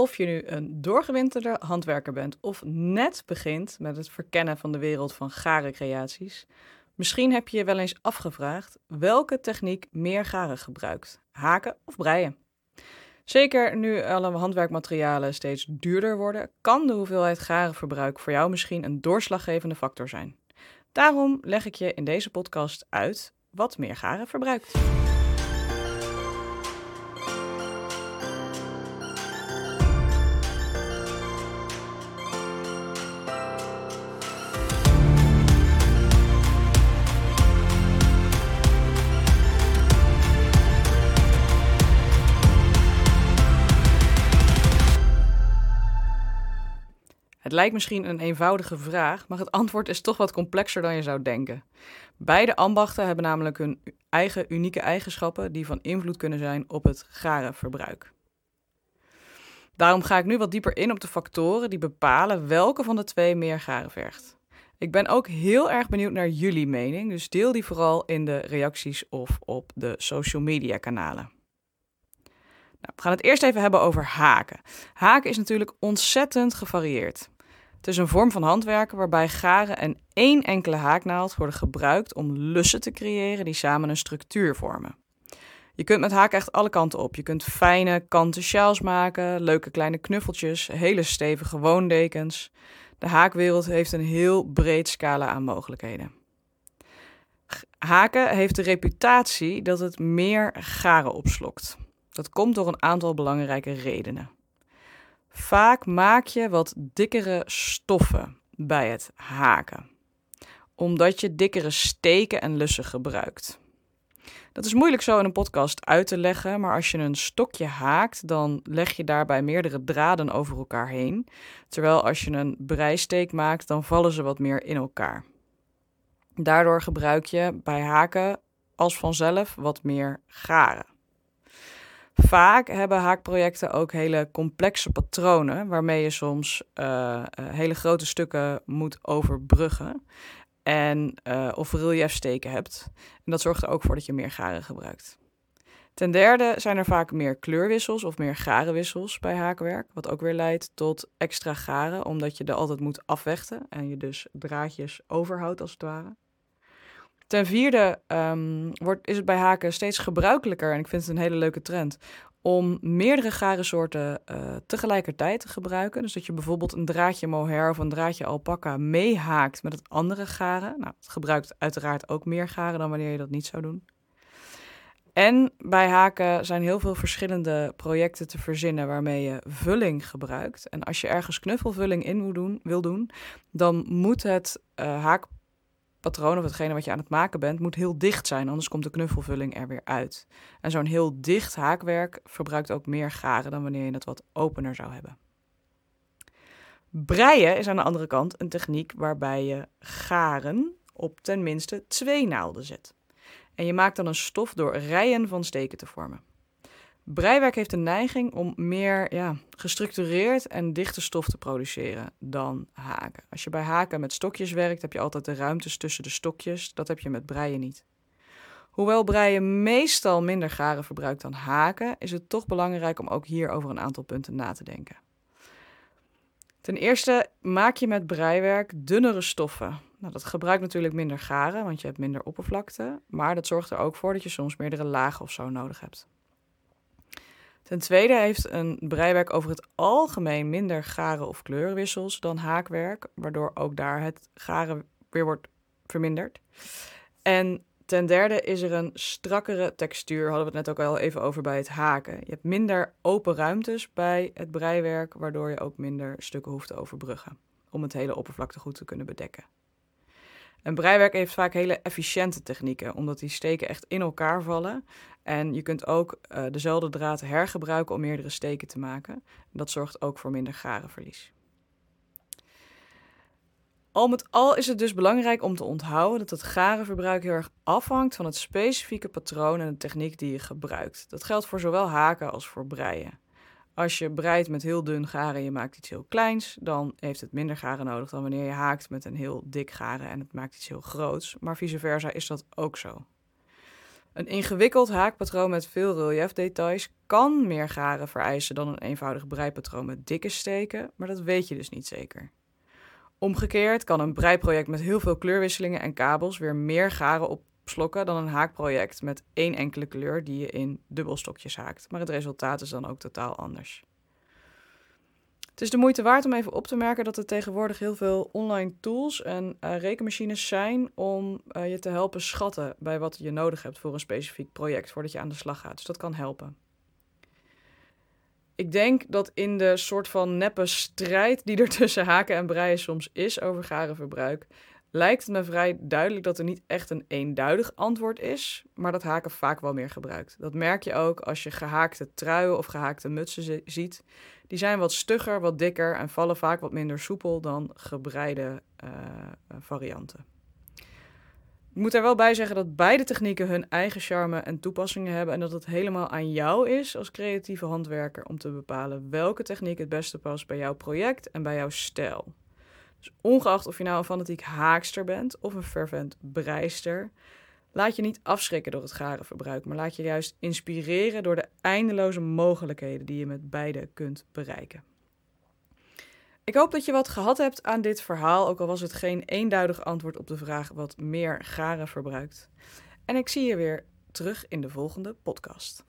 Of je nu een doorgewinterde handwerker bent of net begint met het verkennen van de wereld van gare creaties, misschien heb je je wel eens afgevraagd welke techniek meer garen gebruikt: haken of breien. Zeker nu alle handwerkmaterialen steeds duurder worden, kan de hoeveelheid garenverbruik voor jou misschien een doorslaggevende factor zijn. Daarom leg ik je in deze podcast uit wat meer garen verbruikt. Het lijkt misschien een eenvoudige vraag, maar het antwoord is toch wat complexer dan je zou denken. Beide ambachten hebben namelijk hun eigen unieke eigenschappen die van invloed kunnen zijn op het garenverbruik. Daarom ga ik nu wat dieper in op de factoren die bepalen welke van de twee meer garen vergt. Ik ben ook heel erg benieuwd naar jullie mening, dus deel die vooral in de reacties of op de social media kanalen. Nou, we gaan het eerst even hebben over haken. Haken is natuurlijk ontzettend gevarieerd. Het is een vorm van handwerken waarbij garen en één enkele haaknaald worden gebruikt om lussen te creëren die samen een structuur vormen. Je kunt met haken echt alle kanten op. Je kunt fijne kanten sjaals maken, leuke kleine knuffeltjes, hele stevige woondekens. De haakwereld heeft een heel breed scala aan mogelijkheden. Haken heeft de reputatie dat het meer garen opslokt. Dat komt door een aantal belangrijke redenen. Vaak maak je wat dikkere stoffen bij het haken, omdat je dikkere steken en lussen gebruikt. Dat is moeilijk zo in een podcast uit te leggen, maar als je een stokje haakt, dan leg je daarbij meerdere draden over elkaar heen. Terwijl als je een breisteek maakt, dan vallen ze wat meer in elkaar. Daardoor gebruik je bij haken als vanzelf wat meer garen. Vaak hebben haakprojecten ook hele complexe patronen, waarmee je soms uh, hele grote stukken moet overbruggen. En, uh, of reliefsteken hebt. En dat zorgt er ook voor dat je meer garen gebruikt. Ten derde zijn er vaak meer kleurwissels of meer garenwissels bij haakwerk, wat ook weer leidt tot extra garen, omdat je er altijd moet afvechten en je dus draadjes overhoudt als het ware. Ten vierde um, wordt, is het bij haken steeds gebruikelijker, en ik vind het een hele leuke trend, om meerdere garensoorten uh, tegelijkertijd te gebruiken. Dus dat je bijvoorbeeld een draadje mohair of een draadje alpaca meehaakt met het andere garen. Nou, het gebruikt uiteraard ook meer garen dan wanneer je dat niet zou doen. En bij haken zijn heel veel verschillende projecten te verzinnen waarmee je vulling gebruikt. En als je ergens knuffelvulling in wil doen, wil doen dan moet het uh, haak patroon of hetgene wat je aan het maken bent, moet heel dicht zijn, anders komt de knuffelvulling er weer uit. En zo'n heel dicht haakwerk verbruikt ook meer garen dan wanneer je het wat opener zou hebben. Breien is aan de andere kant een techniek waarbij je garen op ten minste twee naalden zet. En je maakt dan een stof door rijen van steken te vormen. Breiwerk heeft de neiging om meer ja, gestructureerd en dichte stof te produceren dan haken. Als je bij haken met stokjes werkt, heb je altijd de ruimtes tussen de stokjes. Dat heb je met breien niet. Hoewel breien meestal minder garen verbruikt dan haken, is het toch belangrijk om ook hier over een aantal punten na te denken. Ten eerste maak je met breiwerk dunnere stoffen. Nou, dat gebruikt natuurlijk minder garen, want je hebt minder oppervlakte. Maar dat zorgt er ook voor dat je soms meerdere lagen of zo nodig hebt. Ten tweede heeft een breiwerk over het algemeen minder garen of kleurwissels dan haakwerk, waardoor ook daar het garen weer wordt verminderd. En ten derde is er een strakkere textuur, hadden we het net ook al even over bij het haken. Je hebt minder open ruimtes bij het breiwerk, waardoor je ook minder stukken hoeft te overbruggen om het hele oppervlakte goed te kunnen bedekken. Een breiwerk heeft vaak hele efficiënte technieken, omdat die steken echt in elkaar vallen. En je kunt ook uh, dezelfde draad hergebruiken om meerdere steken te maken. Dat zorgt ook voor minder garenverlies. Al met al is het dus belangrijk om te onthouden dat het garenverbruik heel erg afhangt van het specifieke patroon en de techniek die je gebruikt. Dat geldt voor zowel haken als voor breien. Als je breidt met heel dun garen en je maakt iets heel kleins, dan heeft het minder garen nodig dan wanneer je haakt met een heel dik garen en het maakt iets heel groots. Maar vice versa is dat ook zo. Een ingewikkeld haakpatroon met veel reliefdetails kan meer garen vereisen dan een eenvoudig breipatroon met dikke steken, maar dat weet je dus niet zeker. Omgekeerd kan een breiproject met heel veel kleurwisselingen en kabels weer meer garen dan een haakproject met één enkele kleur die je in dubbelstokjes haakt, maar het resultaat is dan ook totaal anders. Het is de moeite waard om even op te merken dat er tegenwoordig heel veel online tools en uh, rekenmachines zijn om uh, je te helpen schatten bij wat je nodig hebt voor een specifiek project voordat je aan de slag gaat. Dus dat kan helpen. Ik denk dat in de soort van neppe strijd die er tussen haken en breien soms is over garenverbruik, lijkt het me vrij duidelijk dat er niet echt een eenduidig antwoord is, maar dat haken vaak wel meer gebruikt. Dat merk je ook als je gehaakte truien of gehaakte mutsen ziet. Die zijn wat stugger, wat dikker en vallen vaak wat minder soepel dan gebreide uh, varianten. Ik moet er wel bij zeggen dat beide technieken hun eigen charme en toepassingen hebben en dat het helemaal aan jou is als creatieve handwerker om te bepalen welke techniek het beste past bij jouw project en bij jouw stijl. Dus ongeacht of je nou een fanatiek haakster bent of een fervent breister, laat je niet afschrikken door het garenverbruik, maar laat je juist inspireren door de eindeloze mogelijkheden die je met beide kunt bereiken. Ik hoop dat je wat gehad hebt aan dit verhaal, ook al was het geen eenduidig antwoord op de vraag wat meer garen verbruikt. En ik zie je weer terug in de volgende podcast.